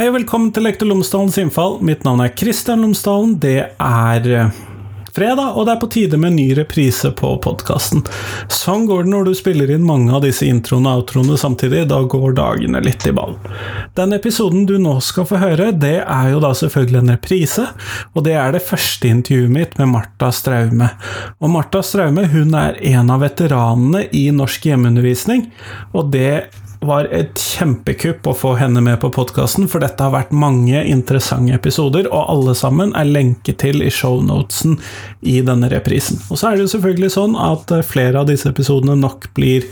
Hei og velkommen til Lektor Lomsdalens innfall. Mitt navn er Kristian Lomsdalen. Det er eh, fredag, og det er på tide med ny reprise på podkasten. Sånn går det når du spiller inn mange av disse introene og outroene samtidig. Da går dagene litt i ball. Den episoden du nå skal få høre, det er jo da selvfølgelig en reprise, og det er det første intervjuet mitt med Marta Straume. Og Marta Straume hun er en av veteranene i norsk hjemmeundervisning, og det var et kjempekupp å få henne med på podkasten, for dette har vært mange interessante episoder, og alle sammen er lenket til i shownotesen i denne reprisen. Og så er det jo selvfølgelig sånn at flere av disse episodene nok blir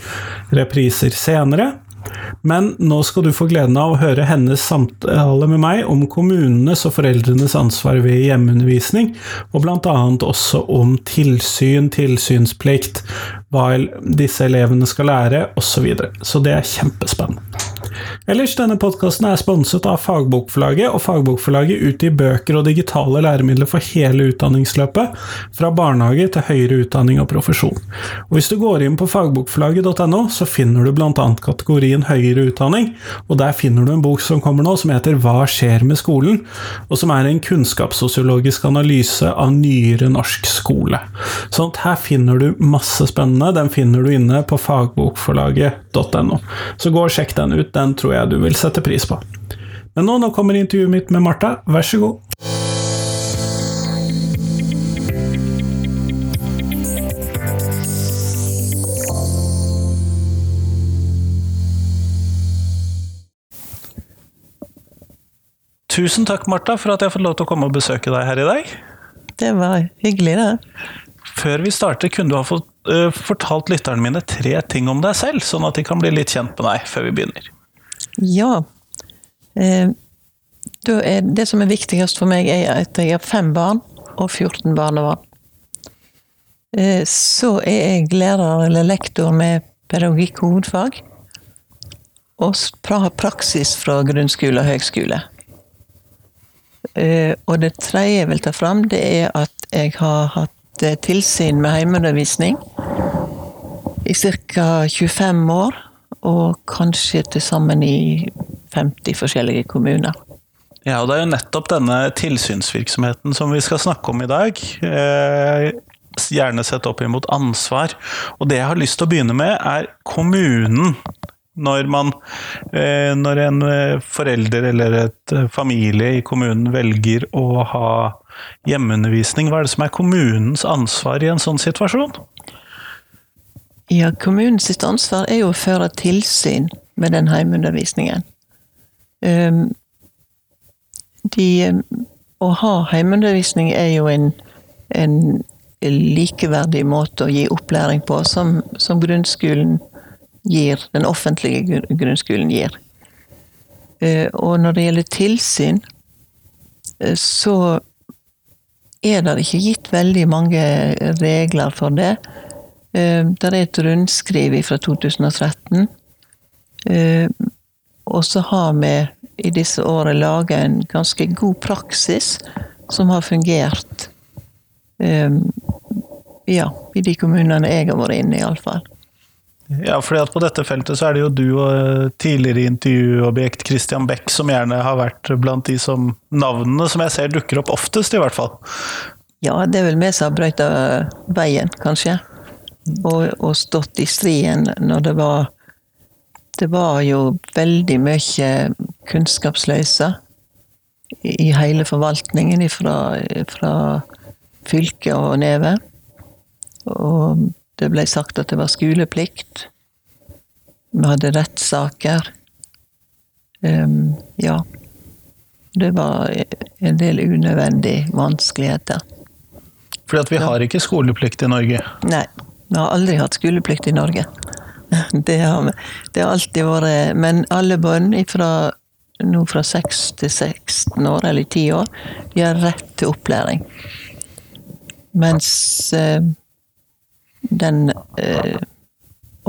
repriser senere. Men nå skal du få gleden av å høre hennes samtale med meg om kommunenes og foreldrenes ansvar ved hjemmeundervisning, og annet også om tilsyn, tilsynsplikt, hva disse elevene skal lære, osv. Så, videre. så det er kjempespennende. Ellers, denne podkasten er sponset av Fagbokforlaget, og Fagbokforlaget utgir bøker og digitale læremidler for hele utdanningsløpet, fra barnehage til høyere utdanning og profesjon. Og Hvis du går inn på fagbokforlaget.no, så finner du bl.a. kategorien høyere utdanning, og der finner du en bok som kommer nå, som heter Hva skjer med skolen?, og som er en kunnskapssosiologisk analyse av nyere norsk skole. Sånn her finner du masse spennende, den finner du inne på fagbokforlaget.no. Så gå og sjekk den ut, den tror jeg du vil sette pris på. Men nå, nå kommer intervjuet mitt med Martha, vær så god. Tusen takk, Martha, for at jeg har fått lov til å komme og besøke deg her i dag. Det var hyggelig, det. Før vi starter, kunne du ha fått, uh, fortalt lytterne mine tre ting om deg selv, sånn at de kan bli litt kjent med deg før vi begynner? Ja. Uh, det som er viktigst for meg, er at jeg har fem barn og 14 barnebarn. Uh, så er jeg lærer eller lektor med pedagogikk hovedfag. Og har praksis fra grunnskole og høgskole. Og det tredje jeg vil ta fram, det er at jeg har hatt tilsyn med heimeundervisning i ca. 25 år, og kanskje til sammen i 50 forskjellige kommuner. Ja, og det er jo nettopp denne tilsynsvirksomheten som vi skal snakke om i dag. Eh, gjerne sett opp imot ansvar. Og det jeg har lyst til å begynne med, er kommunen. Når, man, eh, når en eh, forelder eller et familie i kommunen velger å ha hjemmeundervisning. Hva er det som er kommunens ansvar i en sånn situasjon? Ja, Kommunens ansvar er jo å føre tilsyn med den heimeundervisningen. Um, de, å ha heimeundervisning er jo en, en, likeverdig måte å gi opplæring på som, som grunnskolen gir, den offentlige grunnskolen gir. Uh, og når det gjelder tilsyn, uh, så er det ikke gitt veldig mange regler for det. Eh, det er et rundskriv fra 2013. Eh, og så har vi i disse årene laga en ganske god praksis som har fungert eh, ja, i de kommunene jeg har vært inne i, iallfall. Ja, fordi at på dette feltet så er det jo du og tidligere intervjuobjekt Christian Beck som gjerne har vært blant de som navnene som jeg ser dukker opp oftest, i hvert fall. Ja, det er vel vi som har brøyta veien, kanskje. Og, og, stått i striden når det var Det var jo veldig mye kunnskapsløse i hele forvaltningen fra, fra fylket og nedover. Og det ble sagt at det var skoleplikt. Vi hadde rettssaker. Um, ja. Det var en del unødvendige vanskeligheter. Fordi at vi har ikke skoleplikt i Norge? Nei, vi har aldri hatt skoleplikt i Norge. Det har, vi. det har alltid vært Men alle barn fra, nå fra 6 til 16 år, eller 10 år, de har rett til opplæring. Mens eh, den eh,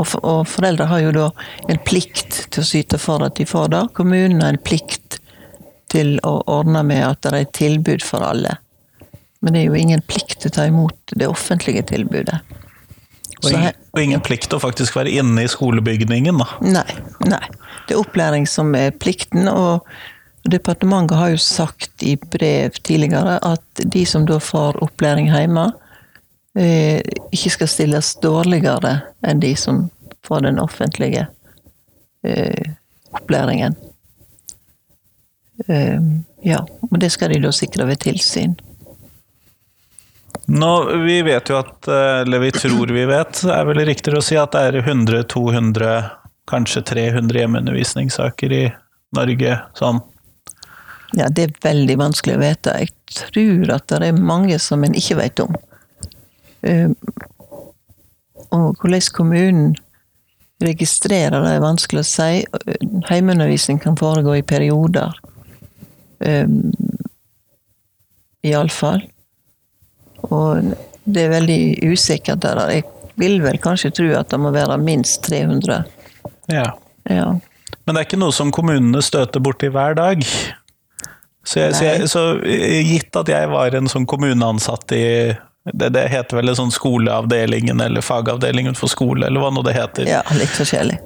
og, og foreldre har jo da en plikt til å syte for at de får det. Kommunen har en plikt til å ordne med at det er et tilbud for alle. Men det er jo ingen plikt til å ta imot det offentlige tilbudet. Og ingen, og ingen plikt å faktisk være inne i skolebygningen, da? Nei. nei. Det er opplæring som er plikten, og Departementet har jo sagt i brev tidligere at de som da får opplæring hjemme, eh, ikke skal stilles dårligere enn de som får den offentlige eh, opplæringen. Eh, ja, og det skal de da sikre ved tilsyn. Nå, vi vet jo at, eh, eller vi tror vi vet, er vel riktigere å si at det er 100-200, kanskje 300 hjemmeundervisningssaker i Norge sånn. Ja, det er veldig vanskelig å vite. Jeg tror at det er mange som en ikke vet om. Um, og hvordan kommunen registrerer det, er vanskelig å si. Heimeundervisning kan foregå i perioder. Um, Iallfall. Og det er veldig usikkert der. Jeg vil vel kanskje tro at det må være minst 300. Ja. Ja. Men det er ikke noe som kommunene støter borti hver dag. Så, jeg, så, jeg, så gitt at jeg var en sånn kommuneansatt i det, det heter vel en sånn skoleavdelingen eller fagavdelingen for skole, eller hva nå det heter. ja, litt forskjellig.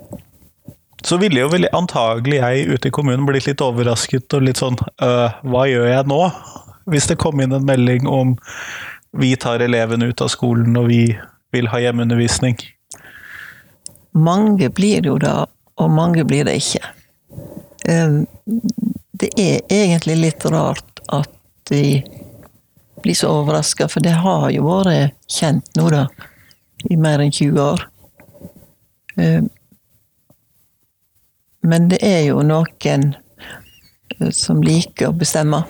Så ville jo vel antagelig jeg ute i kommunen blitt litt overrasket og litt sånn øh, Hva gjør jeg nå? Hvis det kom inn en melding om vi tar eleven ut av skolen og vi vil ha hjemmeundervisning. Mange blir det jo da, og mange blir det ikke. Um, Det er egentlig litt rart at de blir så overraska, for det har jo vært kjent nå, da, i mer enn 20 år. Um, Men det er jo noen eh, som liker å bestemme.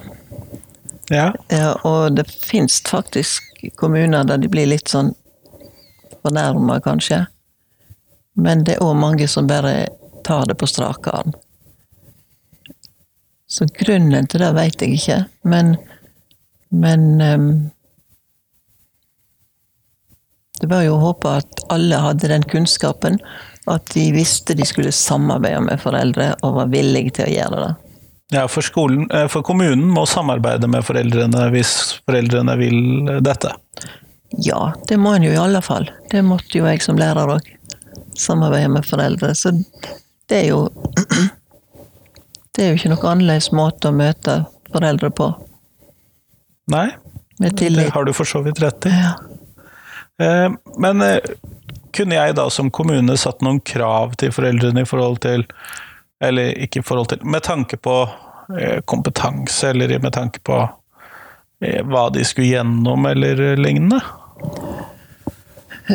Ja. Ja, og det fins faktisk kommuner der de blir litt sånn fornærma, kanskje. Men det er òg mange som bare tar det på strak arm. Så grunnen til det veit jeg ikke, men Men um, Det var jo å håpe at alle hadde den kunnskapen, at de visste de skulle samarbeide med foreldre og var villige til å gjøre det. Ja, for skolen eh, For kommunen må samarbeide med foreldrene hvis foreldrene vil dette. Ja, det må en jo i alle fall. Det måtte jo jeg som lærer òg. Samarbeide med foreldre. Så det er jo Det er jo ikke noen annerledes måte å møte foreldre på. Nei, det har du for så vidt rett i. Ja. Eh, Men eh, kunne jeg da som kommune satt noen krav til foreldrene i forhold til Eller ikke i forhold til Med tanke på eh, kompetanse, eller med tanke på eh, hva de skulle gjennom, eller lignende?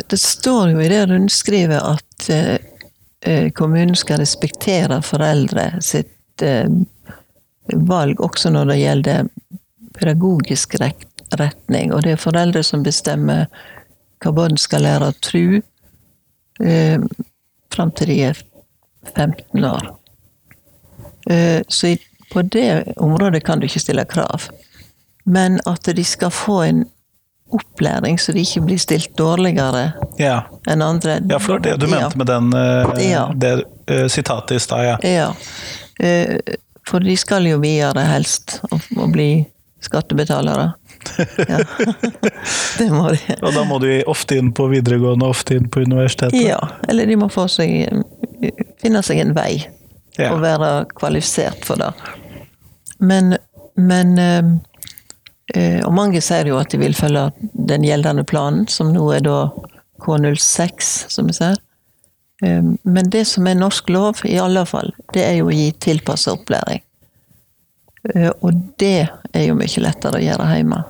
Det står jo i det rundskrivet at eh, eh, kommunen skal respektere foreldre sitt eh, valg, også når det gjelder pedagogisk retning. Og det er foreldre som bestemmer hva barn skal lære å tro, eh, fram til de er 15 år. Eh, så på det området kan du ikke stille krav. Men at de skal få en opplæring så de ikke blir stilt dårligere Ja, enn andre. ja for det du mente med den, eh, Ja. det uh, sitatet i stad, ja. Ja. Uh, For de skal jo videre helst, og, og bli skattebetalere. Ja. det må de. Og da må du ofte inn på videregående, ofte inn på universitetet. Ja, eller de må få seg finne seg en vei. Ja. å være kvalifisert for det. Men, men eh, eh, Og mange sier jo at de vil følge den gjeldende planen, som nå er da K06, som vi ser. Eh, Men det som er norsk lov, i alle fall, det er jo å gi tilpassa opplæring. Eh, Og det er jo mye lettere å gjøre hjemme.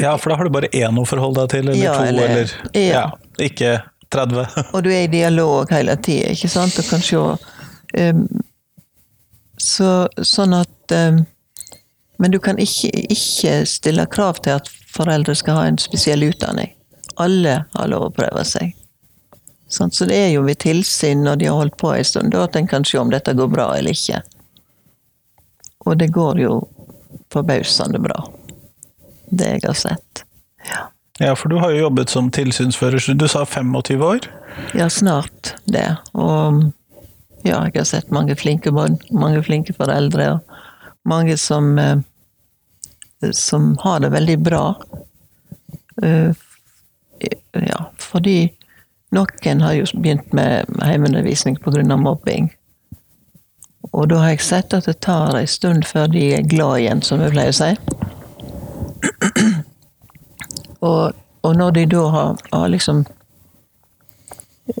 Ja, for da har du bare én å forholde deg til, eller Ja, to, eller- eller ja. ja. Ikke 30. Og du er i dialog hele tida, ikke sant? Og kan se så, Sånn at um, Men du kan ikke, ikke stille krav til at foreldre skal ha en spesiell utdanning. Alle har lov å prøve seg. sånn, Så det er jo ved tilsyn når de har holdt på en stund, at en kan se om dette går bra eller ikke. Og det går jo forbausende bra. Det jeg har sett. Ja. Ja, for du har jo jobbet som tilsynsfører, så du sa 25 år? Ja, snart det. Og ja, jeg har sett mange flinke barn, mange flinke foreldre, og mange som eh, som har det veldig bra. Eh, ja, fordi noen har jo begynt med hjemmeundervisning pga. mobbing. og da har jeg sett at det tar en stund før de er glad igjen, som vi pleier å si. og, og når de da har, har liksom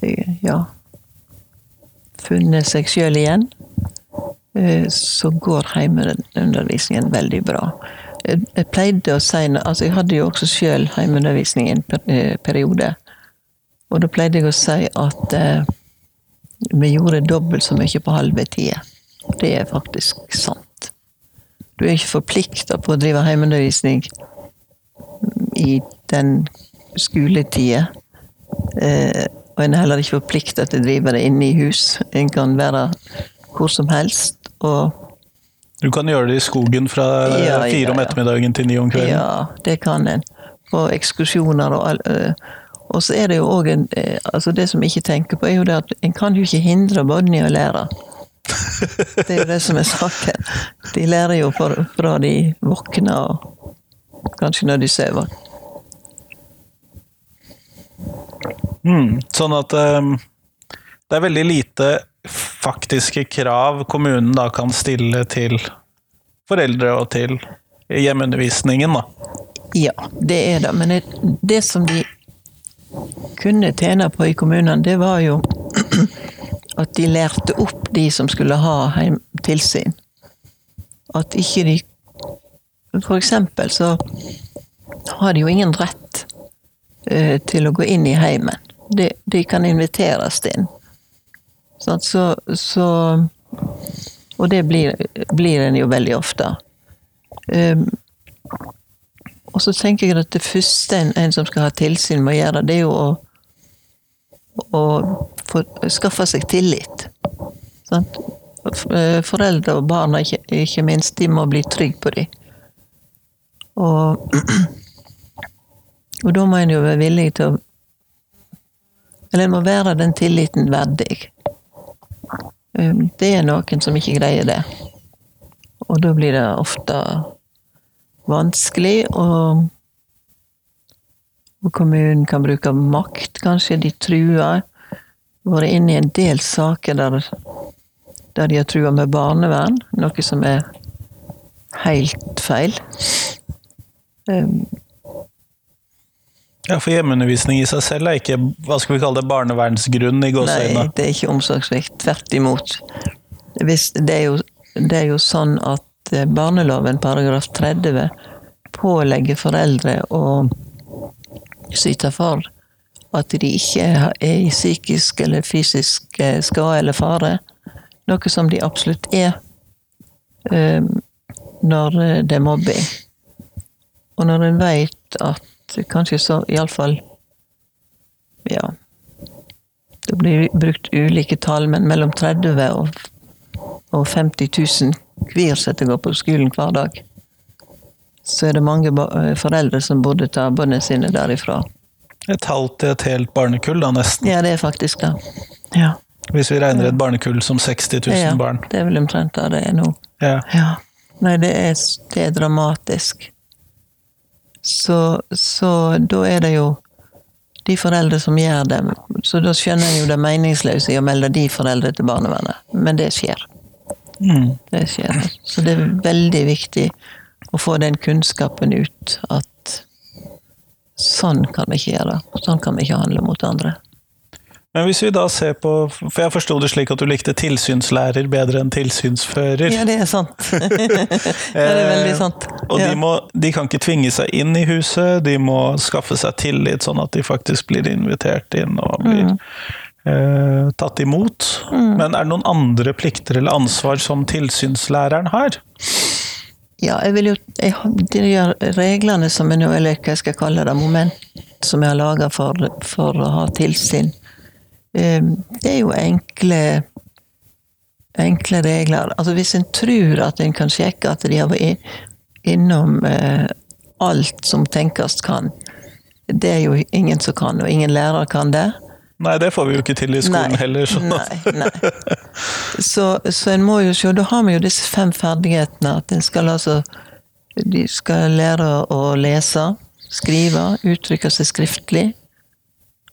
eh, Ja funnet seg sjøl igjen, eh, så går heimeundervisningen veldig bra. Jeg, pleide å si altså Jeg hadde jo også sjøl heimeundervisning i en eh, periode. Og da pleide jeg å si at eh, vi gjorde dobbelt så mye på halve tida. Det er faktisk sant. Du er ikke forplikta på å drive heimeundervisning i den skoletida. Og en er heller ikke forplikta til å drive det inne i hus. En kan være hvor som helst. Og Du kan gjøre det i skogen fra Ja, ja, fire om ja. ettermiddagen til ni om kvelden. ja, det kan en. På ekskursjoner og øh, Og så er det jo òg en eh, Altså, det som jeg ikke tenker på, er jo det at en kan jo ikke hindre barn i å lære. Det er jo det som er saken. De lærer jo fra, fra de våkner, og kanskje når de sover. Mm, sånn at um, det er veldig lite faktiske krav kommunen da kan stille til foreldre og til hjemmeundervisningen, da. Ja, det er det. Men det, det som de kunne tjene på i kommunene, det var jo at de lærte opp de som skulle ha tilsyn. At ikke de For eksempel så har de jo ingen rett eh, til å gå inn i heimen. De, de kan inviteres inn. Sant, Så, så Og det blir, blir en jo veldig ofte. Um, og så tenker jeg at det første en, en som skal ha tilsyn må gjøre, det er jo å, å få, skaffe seg tillit. Sant? Eh, Foreldre og barna, ikke, ikke minst, de må bli trygge på dem. Og, og da må en jo være villig til å Eller en må være den tilliten verdig. Um, Det er noen som ikke greier det. Og da blir det ofte vanskelig, og, og kommunen kan bruke makt, kanskje. De truer. Vært inne i en del saker der, der de har trua med barnevern, noe som er helt feil. Um, Ja, For hjemmeundervisning i seg selv er ikke hva skal vi kalle det, barnevernsgrunn i Nei, det er ikke omsorgssvikt. Tvert imot. Hvis, det, er jo, det er jo sånn at eh, barneloven paragraf 30 pålegger foreldre å syte for at de ikke er i psykisk eller fysisk eh, skade eller fare. Noe som de absolutt er eh, når det er mobbing. Og når en vet at kanskje så iallfall Ja, det blir brukt ulike tall, men mellom 30 og, og 50 000 hver setter går på skolen hver dag. Så er det mange eh, foreldre som burde ta barna sine derifra. Et halvt til et helt barnekull, da nesten. Ja, det er faktisk det. Ja. Hvis vi regner et barnekull som 60 000 ja barn. det er vel omtrent det det er nå. Ja. Ja. Nei, det er, det er dramatisk. Så, så da er det jo de foreldre som gjør det. Så da skjønner jeg jo det meningsløse i å melde de foreldre til barnevernet. Men det skjer. Mm. Det skjer. Så det er veldig viktig å få den kunnskapen ut at sånn kan vi ikke gjøre. Sånn kan vi ikke handle mot andre. Men hvis vi da ser på For jeg forsto det slik at du likte tilsynslærer bedre enn tilsynsfører. Ja, det er sant. det er veldig sant. Og ja. de, må, de kan ikke tvinge seg inn i huset, de må skaffe seg tillit, sånn at de faktisk blir invitert inn og blir Mm. eh, tatt imot. Men er det noen andre plikter eller ansvar som tilsynslæreren har? Ja, jeg vil jo jeg, De reglene som jeg nå, eller hva jeg skal kalle det, moment som jeg har laga for, for å ha tilsyn, eh, det er jo enkle enkle regler. Altså Hvis en tror at en kan sjekke at de har vært innom eh, alt som tenkes kan, det er jo ingen som kan, og ingen lærer kan det. Nei, det får vi jo ikke til i skolen Nei, heller. Så. Nei, nei. Så, så en må jo se, da har vi jo disse fem ferdighetene. At en skal altså De skal lære å lese, skrive, uttrykke seg skriftlig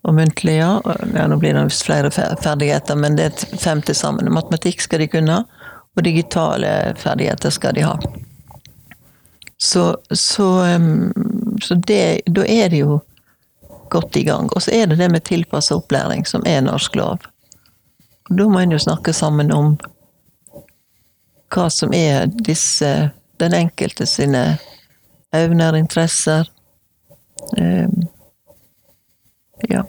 og muntlig, ja. Ja nå blir det flere ferdigheter, men det er fem til sammen. Matematikk skal de kunne, og digitale ferdigheter skal de ha. Så, så, så det, da er det jo godt i gang. Og så er det det med tilpassa opplæring, som er norsk lov. Og da må en jo snakke sammen om hva som er disse Den enkelte sine evner, interesser. Um, ja.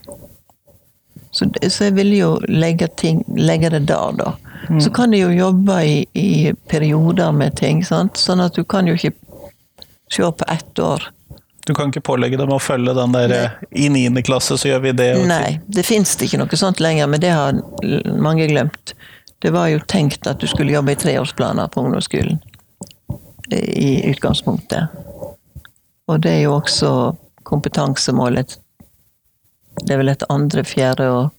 Så, så, jeg vil jo legge, ting, legge det der, da. Mm. Så kan de jo jobbe i, i, perioder med ting, sant? sånn at du kan jo ikke se på ett år. Du kan ikke pålegge dem å følge den der Nei. I niende klasse så gjør vi det. Nei, det fins ikke noe sånt lenger, men det har mange glemt. Det var jo tenkt at du skulle jobbe i treårsplaner på ungdomsskolen. I utgangspunktet. Og det er jo også kompetansemålet det er vel et andre, fjerde og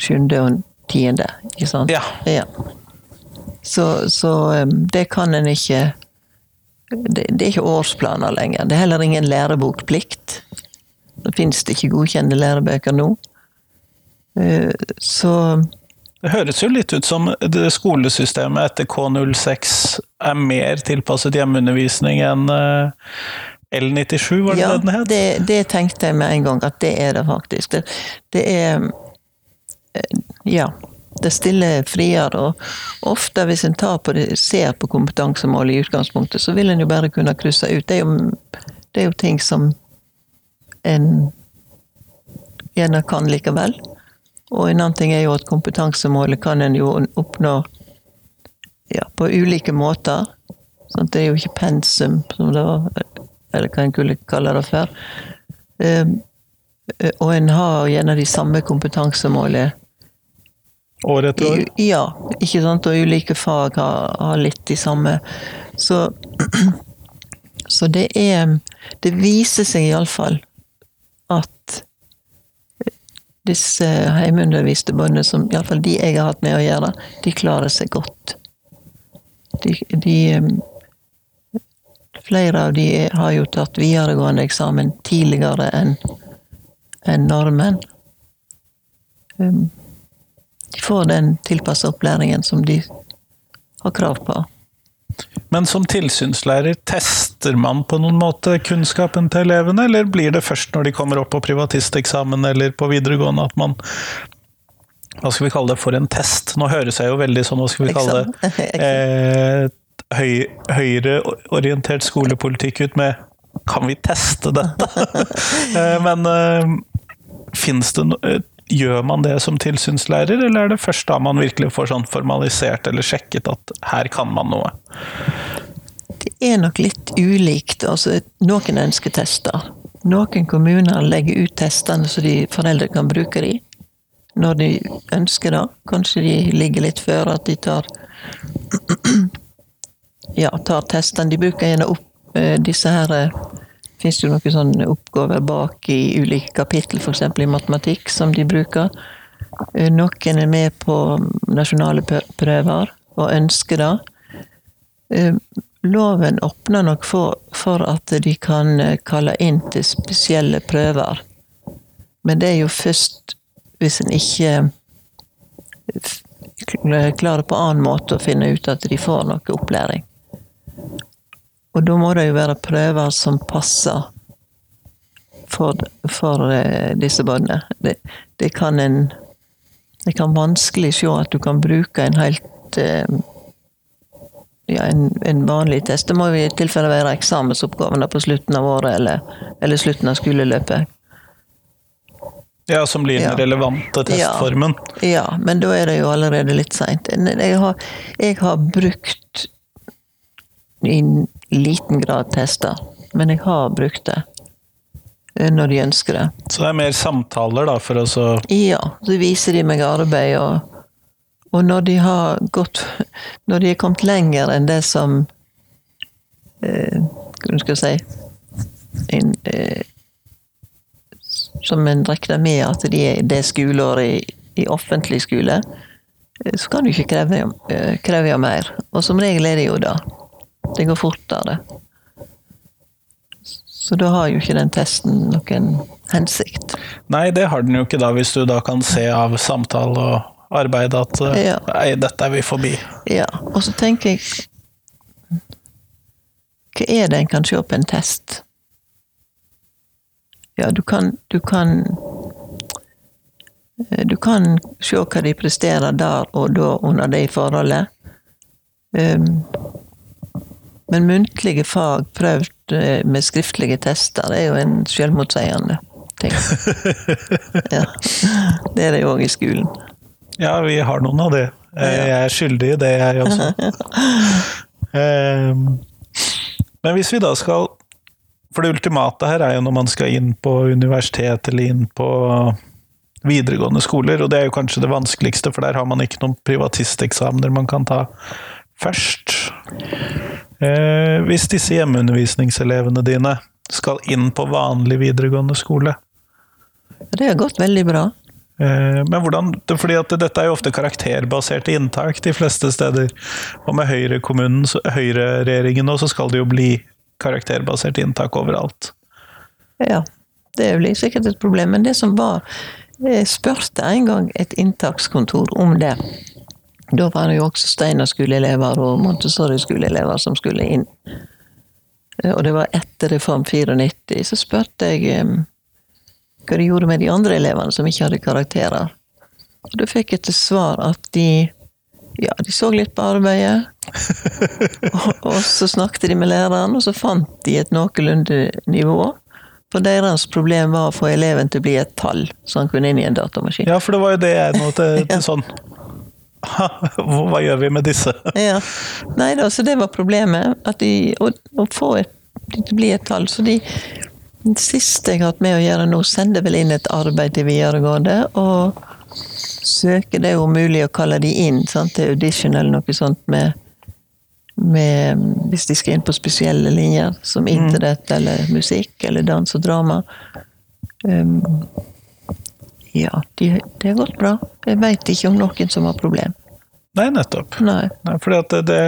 sjuende og tiende, ikke sant? Ja. ja. Så, så, det kan en ikke det, det, er ikke årsplaner lenger. Det er heller ingen lærebokplikt. Det fins ikke godkjente lærebøker nå. Eh, så Det høres jo litt ut som det skolesystemet etter K06 er mer tilpasset hjemmeundervisning enn eh, L97, var det ja, det den het? Det, det tenkte jeg med en gang, at det er det faktisk. Det, det er eh, Ja. Det stiller friere, og ofte hvis en på det, ser på kompetansemål i utgangspunktet, så vil en jo bare kunne krysse ut. Det er jo, det er jo ting som en gjerne kan likevel. Og en annen ting er jo at kompetansemålet kan en jo oppnå ja, på ulike måter. Sånn, det er jo ikke pensum, som det var eller hva en kunne kalle det for. Ehm, eh, og en har gjerne de samme kompetansemålene. År etter år? Ja, ikke sant. Og ulike fag har, har litt de samme. Så, så det er Det viser seg iallfall at disse hjemmeunderviste bøndene, som iallfall de jeg har hatt med å gjøre, de klarer seg godt. De, de ehm, Flere av de har jo tatt videregående eksamen tidligere enn en nordmenn. Um, de får den tilpassa opplæringen som de har krav på. Men som tilsynslærer, tester man på noen måte kunnskapen til elevene, eller blir det først når de kommer opp på privatisteksamen eller på videregående at man hva skal vi kalle det for en test? Nå høres jeg jo veldig sånn, hva skal vi kalle det, eh, høy, høyreorientert skolepolitikk ut med Kan vi teste dette? Eh, men uh, fins det noe Gjør man det som tilsynslærer, eller er det først da man virkelig får sånn formalisert eller sjekket at her kan man noe? Det er nok litt ulikt. Altså, noen ønsker tester. Noen kommuner legger ut testene så de foreldre kan bruke de når de ønsker det. Kanskje de ligger litt før at de tar ja, tar testene. De bruker gjerne opp eh, disse her Det eh, fins jo noen sånne oppgaver bak i ulike kapittel, f.eks. i matematikk, som de bruker. Eh, noen er med på nasjonale prøver og ønsker det. Loven åpner nok for, for at de kan kalle inn til spesielle prøver. Men det er jo først hvis en ikke klarer på annen måte å finne ut at de får noe opplæring. Og da må det jo være prøver som passer for, for eh, disse barna. Det, det, kan en Det kan vanskelig se at du kan bruke en helt eh, ja, en, en, vanlig test. Det må i tilfelle være eksamensoppgavene på slutten av året eller, eller slutten av skoleløpet. Ja, som blir den ja. relevante testformen. Ja, ja, men da er det jo allerede litt seint. Jeg, jeg, har brukt i liten grad testa, men jeg har brukt det eh, når de ønsker det. Så det er mer samtaler, da, for å så Ja, så viser de meg arbeid, og, og når de har gått Når de er kommet lenger enn det som eh, Hva skal jeg si en, eh, Som en regner med at de er det skoleåret i, i offentlig skole, eh, så kan du ikke kreve, eh, kreve mer. Og som regel er det jo det. Det går fortere. Så da har jo ikke den testen noen hensikt. Nei, det har den jo ikke da, hvis du da kan se av samtale og arbeid at eh, ja. nei, dette er vi forbi. Ja, og så tenker jeg Hva er det en kan se på en test? Ja, du kan Du kan eh, du kan se hva de presterer der og da under det forholdet. Um, men muntlige fag prøvd eh, med skriftlige tester er jo en selvmotsigende ting. Ja. Det er det jo òg i skolen. Ja, vi har noen av det. Eh, Jeg er skyldig i det, jeg også. Ehm, Men hvis vi da skal For det ultimate her er jo når man skal inn på universitet eller inn på videregående skoler, og det er jo kanskje det vanskeligste, for der har man ikke noen privatisteksamener man kan ta først. Eh, hvis disse hjemmeundervisningselevene dine skal inn på vanlig videregående skole, Det har gått veldig bra. Eh, Men hvordan, fordi at dette er jo ofte karakterbaserte inntak de fleste steder. Og med Høyre-regjeringen nå, så skal det jo bli karakterbasert inntak overalt. Ja, det blir sikkert et problem. Men det som var Jeg spurte en gang et inntakskontor om det. Da var det jo også Steinar-skoleelever og Montessori-skoleelever som skulle inn. Eh, Og det var etter Reform 94. Så spurte jeg hva de gjorde med de andre elevene som ikke hadde karakterer. Og da fikk jeg til svar at de ja, de så litt på arbeidet. og, og så snakket de med læreren, og så fant de et noenlunde nivå. For deres problem var å få eleven til å bli et tall, så han kunne inn i en datamaskin. Ja, for det var jo det jeg nå til, til sånn Hva gjør vi med disse? Ja. Nei da, så det var problemet. At de, å, å få et, de til bli et tall. Så de det siste jeg har hatt med å gjøre nå, sender vel inn et arbeid til videregående. Og søker det er jo mulig å kalle de inn sant, til audition eller noe sånt med, med Hvis de skal inn på spesielle linjer, som internett eller musikk eller dans og drama. Um, ja, de, det har gått bra. Jeg veit ikke om noen som har problem. Nei, nettopp. Nei. Nei, fordi det, det,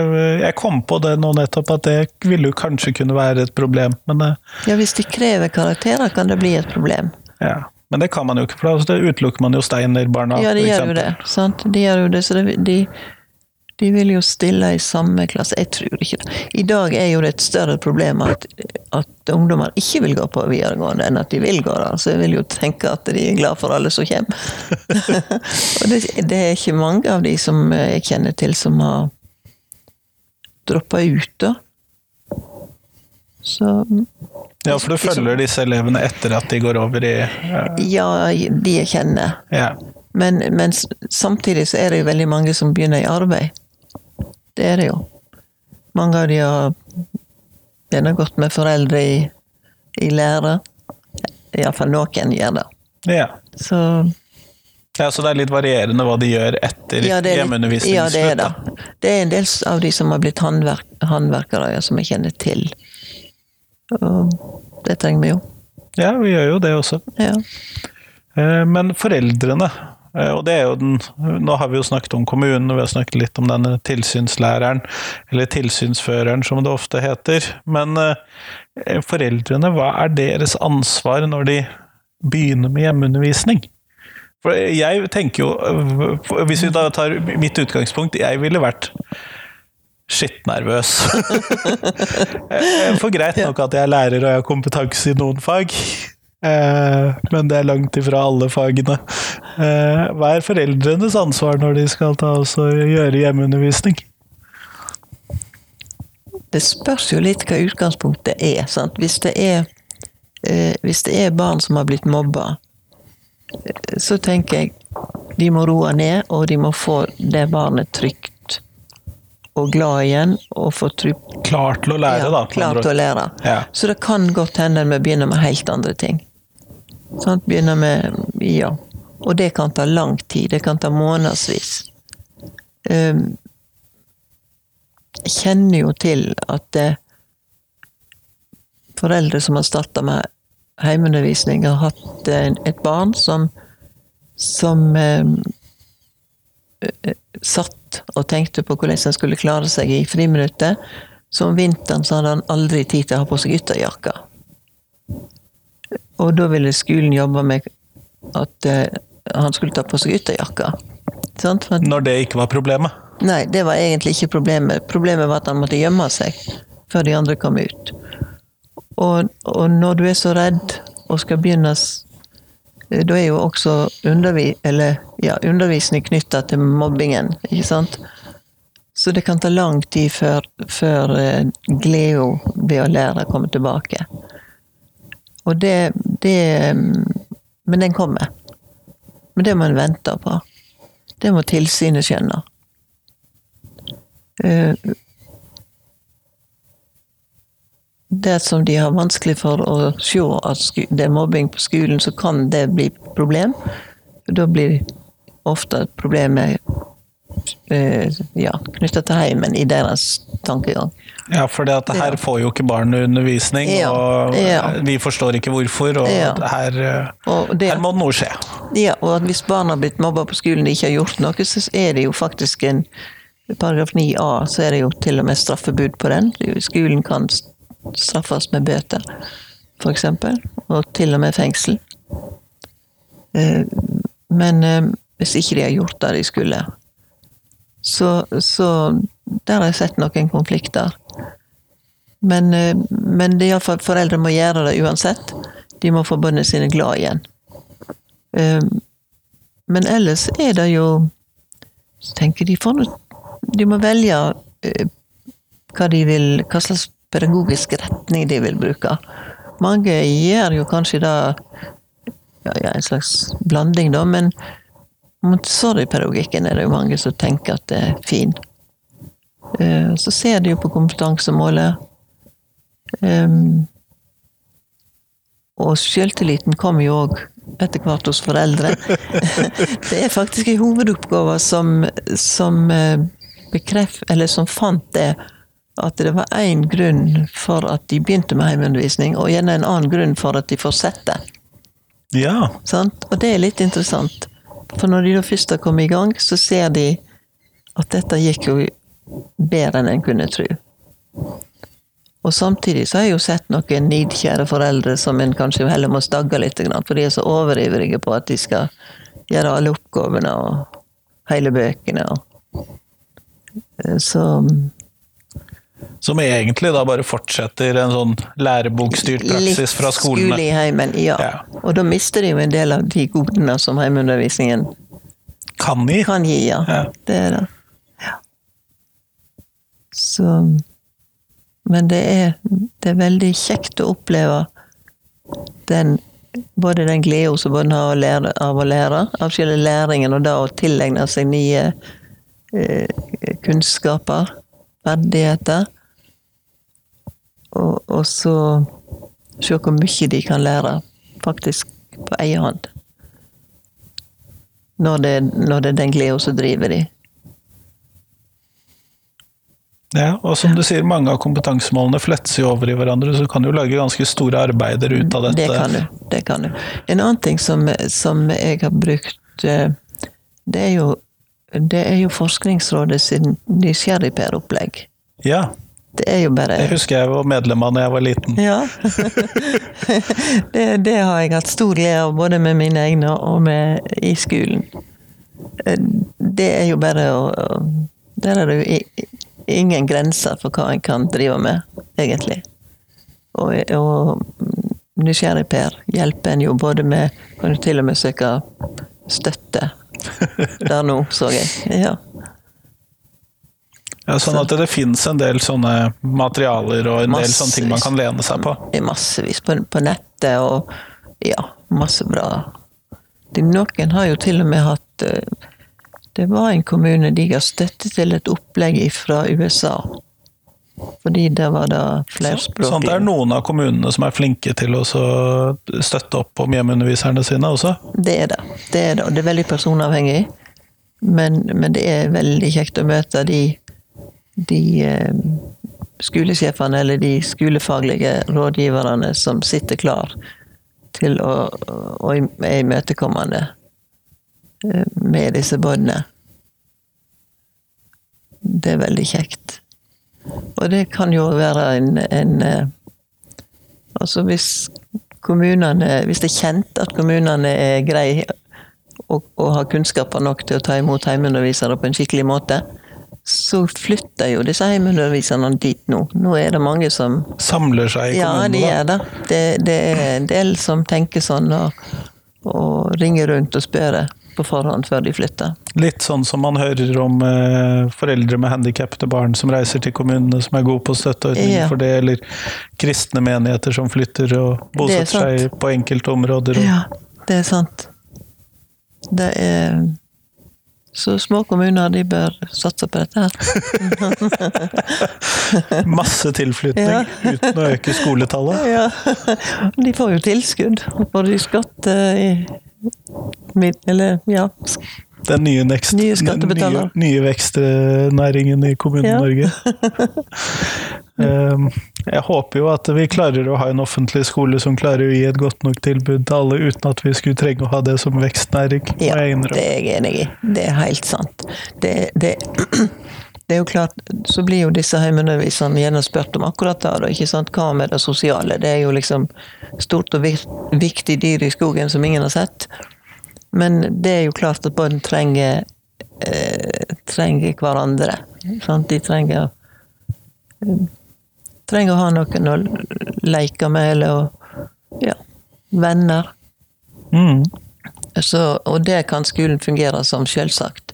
jeg kom på det nå nettopp, at det ville jo kanskje kunne være et problem. Men, eh, Ja, hvis de krever karakterer, kan det bli et problem. ja. men det kan man jo ikke, for da utelukker man jo Steiner-barna. Ja, de gjør jo det. Sant? De gjør jo det, så det, de, de vil jo stille i samme klasse. Jeg tror ikke det. I dag er jo det et større problem at, at ungdommer ikke vil gå på videregående, enn at de vil gå der. Så jeg vil jo tenke at de er glad for alle som kommer. Og det, det er ikke mange av de som jeg kjenner til, som har droppa ut, da. Så Ja, for du følger disse elevene etter at de går over i eh, ja, de jeg kjenner. Ja. Men, men samtidig så er det jo veldig mange som begynner i arbeid. Det er det jo. Mange av de har gjerne gått med foreldre i, i lære. Iallfall noen gjør det. Ja. Så ja, så det er litt varierende hva de gjør etter ja, er, hjemmeundervisningsslutt. ja, det er det. Det er en del av de som har blitt håndverk, håndverkere, ja, som jeg kjenner til. Og det trenger vi jo. Ja, vi gjør jo det også. Ja. Eh, Men foreldrene, og det er jo den Nå har vi jo snakket om kommunen, og vi har snakket litt om denne tilsynslæreren, eller tilsynsføreren som det ofte heter. Men eh, foreldrene, hva er deres ansvar når de begynner med hjemmeundervisning? For jeg tenker jo, eh, hvis vi da tar mitt utgangspunkt, jeg ville vært skittnervøs. Eh, For greit nok at jeg er lærer og jeg har kompetanse i noen fag, eh, men det er langt ifra alle fagene. Eh, Hva er foreldrenes ansvar når de skal ta oss og gjøre hjemmeundervisning? Det spørs jo litt hva utgangspunktet er. Sant? Hvis, det er eh, hvis det er barn som har blitt mobba, så tenker jeg de må roe ned, og de må få det barnet trygt og glad igjen, og få tru... Klar til å lære, ja, da. på Klar til å lære. Ja. Så det kan godt hende vi begynner med helt andre ting. Sant? Begynner med Ja. Og det kan ta lang tid. Det kan ta månedsvis. Um, jeg kjenner jo til at det, foreldre som har starta med heimeundervisning, har hatt eh, et barn som som um, satt og tenkte på hvordan han skulle klare seg i friminuttet. Så om vinteren så hadde han aldri tid til å ha på seg ytterjakka. Og da ville skolen jobbe med at eh, han skulle ta på seg ytterjakka. Når det ikke var problemet. Nei, det var egentlig ikke problemet. Problemet var at han måtte gjemme seg før de andre kom ut. Og, og når du er så redd og skal begynne Da er jo også undervi, eller, ja, undervisning knytta til mobbingen, ikke sant? Så det kan ta lang tid før, før eh, gleda ved å lære kommer tilbake. Og det, det mm, Men den kommer. Men det må en vente på. Det må tilsynet skjønne. Det Dersom de har vanskelig for å se at det er mobbing på skolen, så kan det bli problem. Da blir ofte problemet eh, ja, knytta til heimen i deres tankegang. Ja, for det at her får jo ikke barn undervisning, Ja, og ja. vi forstår ikke hvorfor, og Ja. her, eh, Og det, her må noe skje. Ja, og hvis barn har blitt mobba på skolen og ikke har gjort noe, så er det jo faktisk en Paragraf 9a, så er det jo til og med straffebud på den. Skolen kan straffes med bøter, f.eks. Og til og med fengsel. Eh, Men eh, hvis ikke de har gjort det de skulle, så, så Der har jeg sett noen konflikter. Men, eh, men det er iallfall foreldre må gjøre det uansett. De må få barna sine glad igjen. Eh, Men ellers er det jo så tenker de får De må velge eh, hva de vil Hva slags pedagogisk retning de vil bruke. Mange gjør jo kanskje det ja, ja, en slags blanding, da, men Montessori-pedagogikken er det jo mange som tenker at det er fin. Eh, Så ser de jo på kompetansemålet. Um, og selvtilliten kommer jo òg etter hvert hos foreldre. det er faktisk en hovedoppgave som, som eh, bekreft, eller som fant det at det var én grunn for at de begynte med hjemmeundervisning, og gjerne en annen grunn for at de fortsetter. Ja, Sant? Og det er litt interessant. For når de da først har kommet i gang, så ser de at dette gikk jo bedre enn en kunne tro. Og samtidig så har jeg jo sett noen nidkjære foreldre som en kanskje heller må stagge litt, for de er så overivrige på at de skal gjøre alle oppgavene og hele bøkene. Eh, så Som egentlig da bare fortsetter en sånn lærebokstyrt praksis fra Litt skole i heimen, ja. Ja. Og da mister de jo en del av de godene som heimeundervisningen Kan gi. kan gi, ja. Ja. Det er det. Ja. Så Men det er, det er veldig kjekt å oppleve den både den gleden som barn har lære, av å lære, av selve læringen, og da å tilegne seg nye eh, kunnskaper, ferdigheter. Og, og så se hvor mye de kan lære, faktisk på egen hånd når det, når det er den gleden som driver de. Ja, og som du sier, mange av kompetansemålene fletser jo over i hverandre, så du kan jo lage ganske store arbeider ut av dette. Det kan du. det kan du. En annen ting som, som jeg har brukt, eh, det er jo, det er jo Forskningsrådet sin nysgjerrigper-opplegg. Ja, Det er jo bare det husker jeg var medlem av da jeg var liten. Ja. det, det har jeg hatt stor glede av, både med mine egne og med, i skolen. Det er jo bare å Der er det jo ingen grenser for hva en kan drive med, egentlig. Og, og nysgjerrig Per hjelper en jo både med Kan du til og med søke støtte der nå, så jeg. Ja. Ja, sånn at det finnes en del sånne materialer og en del sånne ting man kan lene seg på. Massevis på, på nettet, og ja, masse bra. De, noen har jo til og med hatt eh, Det var en kommune de ga støtte til et opplegg fra USA. Fordi det var da flerspråklig. Sånn at det er noen av kommunene som er flinke til å støtte opp om hjemmeunderviserne sine også. Det er det. Det er det, det er veldig personavhengig. Men, men det er veldig kjekt å møte de, de eh, skolesjefene eller de skolefaglige rådgiverne som sitter klar til å, å er imøtekommende eh, med disse barna. Det er veldig kjekt. Og det kan jo være en, en eh, Altså hvis kommunene Hvis det er kjent at kommunene er greie og, og har kunnskaper nok til å ta imot heimeundervisere på en skikkelig måte, så flytter jo disse heimeunderviserne dit nå. Nå er det mange som Samler seg i Ja, kommunene, de da. gjør det. det. Det er en del som tenker sånn og, og ringer rundt og spør på forhånd før de flytter. Litt sånn som man hører om eh, foreldre med handikappede barn som reiser til kommunene som er gode på støtteordninger Ja. for det, eller kristne menigheter som flytter og bosetter seg på enkelte områder. Og, Ja, det er sant. Det er Så små kommuner, de bør satse på dette her. Masse tilflytning Ja. uten å øke skoletallet. Ja. De får jo tilskudd, for de skatt i mid- Eller, ja. Den nye, next, Nye nye, nye vekstnæringen i Kommune-Norge. Ja. jeg håper jo at vi klarer å ha en offentlig skole som klarer å gi et godt nok tilbud til alle, uten at vi skulle trenge å ha det som vekstnæring. Ja, det er jeg enig i. Det er helt sant. Det, det, det er jo klart, så blir jo disse heimeunderviserne gjerne spurt om akkurat det, da, ikke sant? hva med det sosiale? Det er jo liksom stort og viktig dyr i skogen som ingen har sett. Men det er jo klart at barn trenger, eh, trenger hverandre. Sant? De trenger eh, trenger å ha noen å leke med, eller å Ja, venner. Mm. Så, og det kan skolen fungere som, selvsagt.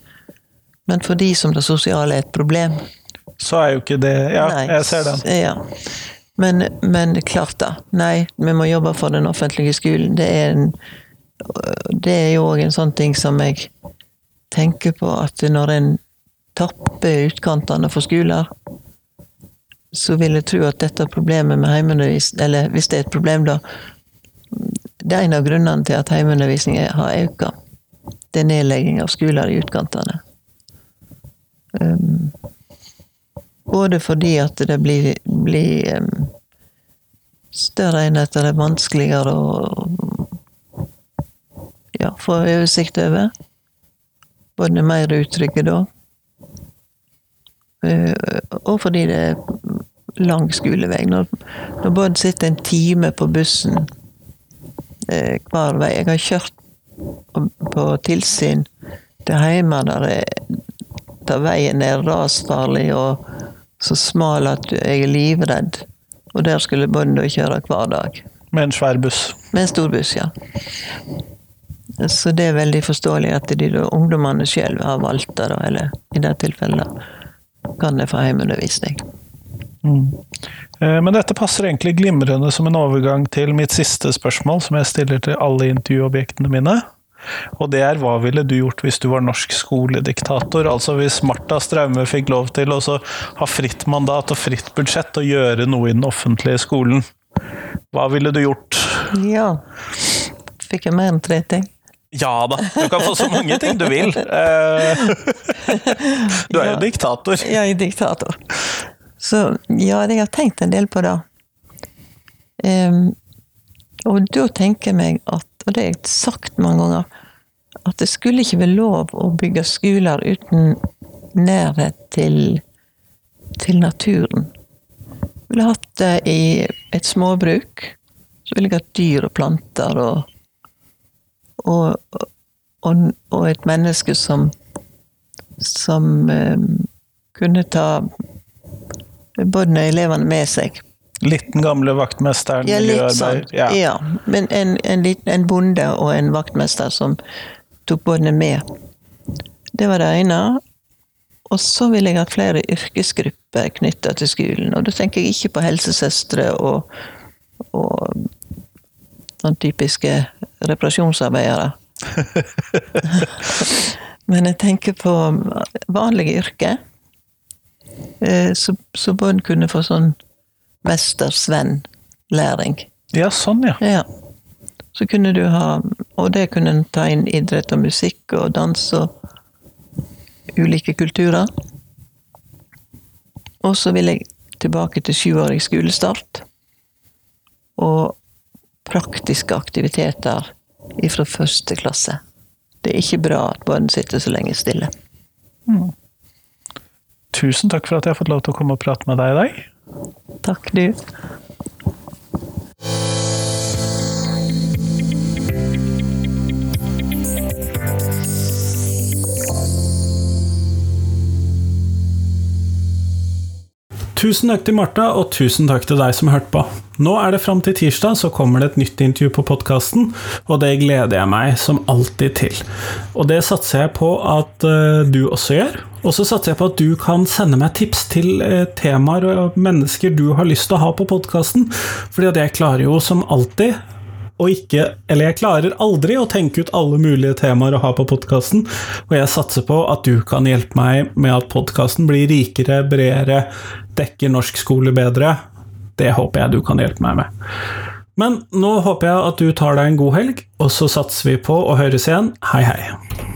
Men for de som det sosiale er et problem Så er jo ikke det Ja, nei, jeg ser den. Ja. Men, men klart da. Nei, vi må jobbe for den offentlige skolen. Det er, en, det er jo òg en sånn ting som jeg tenker på, at når en tapper utkantene for skoler, så vil jeg tro at dette problemet med heimeundervisning Eller hvis det er et problem, da Det er en av grunnene til at heimeundervisning har økt. Det er nedlegging av skoler i utkantene. Um, både fordi at det blir, blir um, større enheter, det er vanskeligere å ja, få oversikt over. Både mer uttrykket da. Eh, Og fordi det er lang skolevei. Når, når både sitter en time på bussen eh, hver vei Jeg har kjørt på tilsyn til hjemme der, det- der veien er rasfarlig og så smal at jeg er livredd. Og der skulle bånda kjøre hver dag. Med en svær buss. Med en stor buss, ja. Så det er veldig forståelig at de ungdommene sjøl har valgt det, eller i det tilfellet kan det få hjemmeundervisning. Mm. Men dette passer egentlig glimrende som en overgang til mitt siste spørsmål, som jeg stiller til alle intervjuobjektene mine. Og det er hva ville du gjort hvis du var norsk skolediktator? Altså hvis Marta Straume fikk lov til å ha fritt mandat og fritt budsjett og gjøre noe i den offentlige skolen. Hva ville du gjort? Ja. Fikk jeg mer enn tre ting? Ja da, du kan få så mange ting du vil. Eh, Du er jo Ja. diktator. Jeg er diktator. Så ja, jeg har tenkt en del på det. Um, og da tenker jeg meg at, og det har jeg sagt mange ganger, at det skulle ikke være lov å bygge skoler uten nærhet til, til naturen. Jeg ville hatt det i et småbruk. Så ville jeg hatt dyr og planter og, og, og, og et menneske som som eh, kunne ta både elevene med seg. Litt den gamle vaktmesteren, Ja, litt sånn. Ja. Ja. Men en, en, liten, en bonde og en vaktmester som tok båndene med. Det var det ene. Og så ville jeg hatt flere yrkesgrupper knytta til skolen. Og da tenker jeg ikke på helsesøstre og, og sånn typiske reparasjonsarbeidere. Men jeg tenker på vanlige yrker. Eh, Så, så barn kunne få sånn mester-svenn-læring. ja, sånn ja. Ja. Så kunne du ha Og det kunne en ta inn idrett og musikk og dans og ulike kulturer. Og så vil jeg tilbake til sjuårig skolestart. Og praktiske aktiviteter fra første klasse. Det er ikke bra at barn sitter så lenge stille. Tusen takk for at jeg har fått lov til å komme og prate med deg i dag. Takk, du. Tusen takk til Martha, og tusen takk til deg som hørte på. Nå er det fram til tirsdag, så kommer det et nytt intervju på podkasten, og det gleder jeg meg som alltid til. Og det satser jeg på at uh, du også gjør. Og så satser jeg på at du kan sende meg tips til uh, temaer og mennesker du har lyst til å ha på podkasten, fordi at jeg klarer jo som alltid og ikke Eller jeg klarer aldri å tenke ut alle mulige temaer å ha på podkasten, og jeg satser på at du kan hjelpe meg med at podkasten blir rikere, bredere, dekker norsk skole bedre. Det håper jeg du kan hjelpe meg med. Men nå håper jeg at du tar deg en god helg, og så satser vi på å høres igjen. Hei, hei.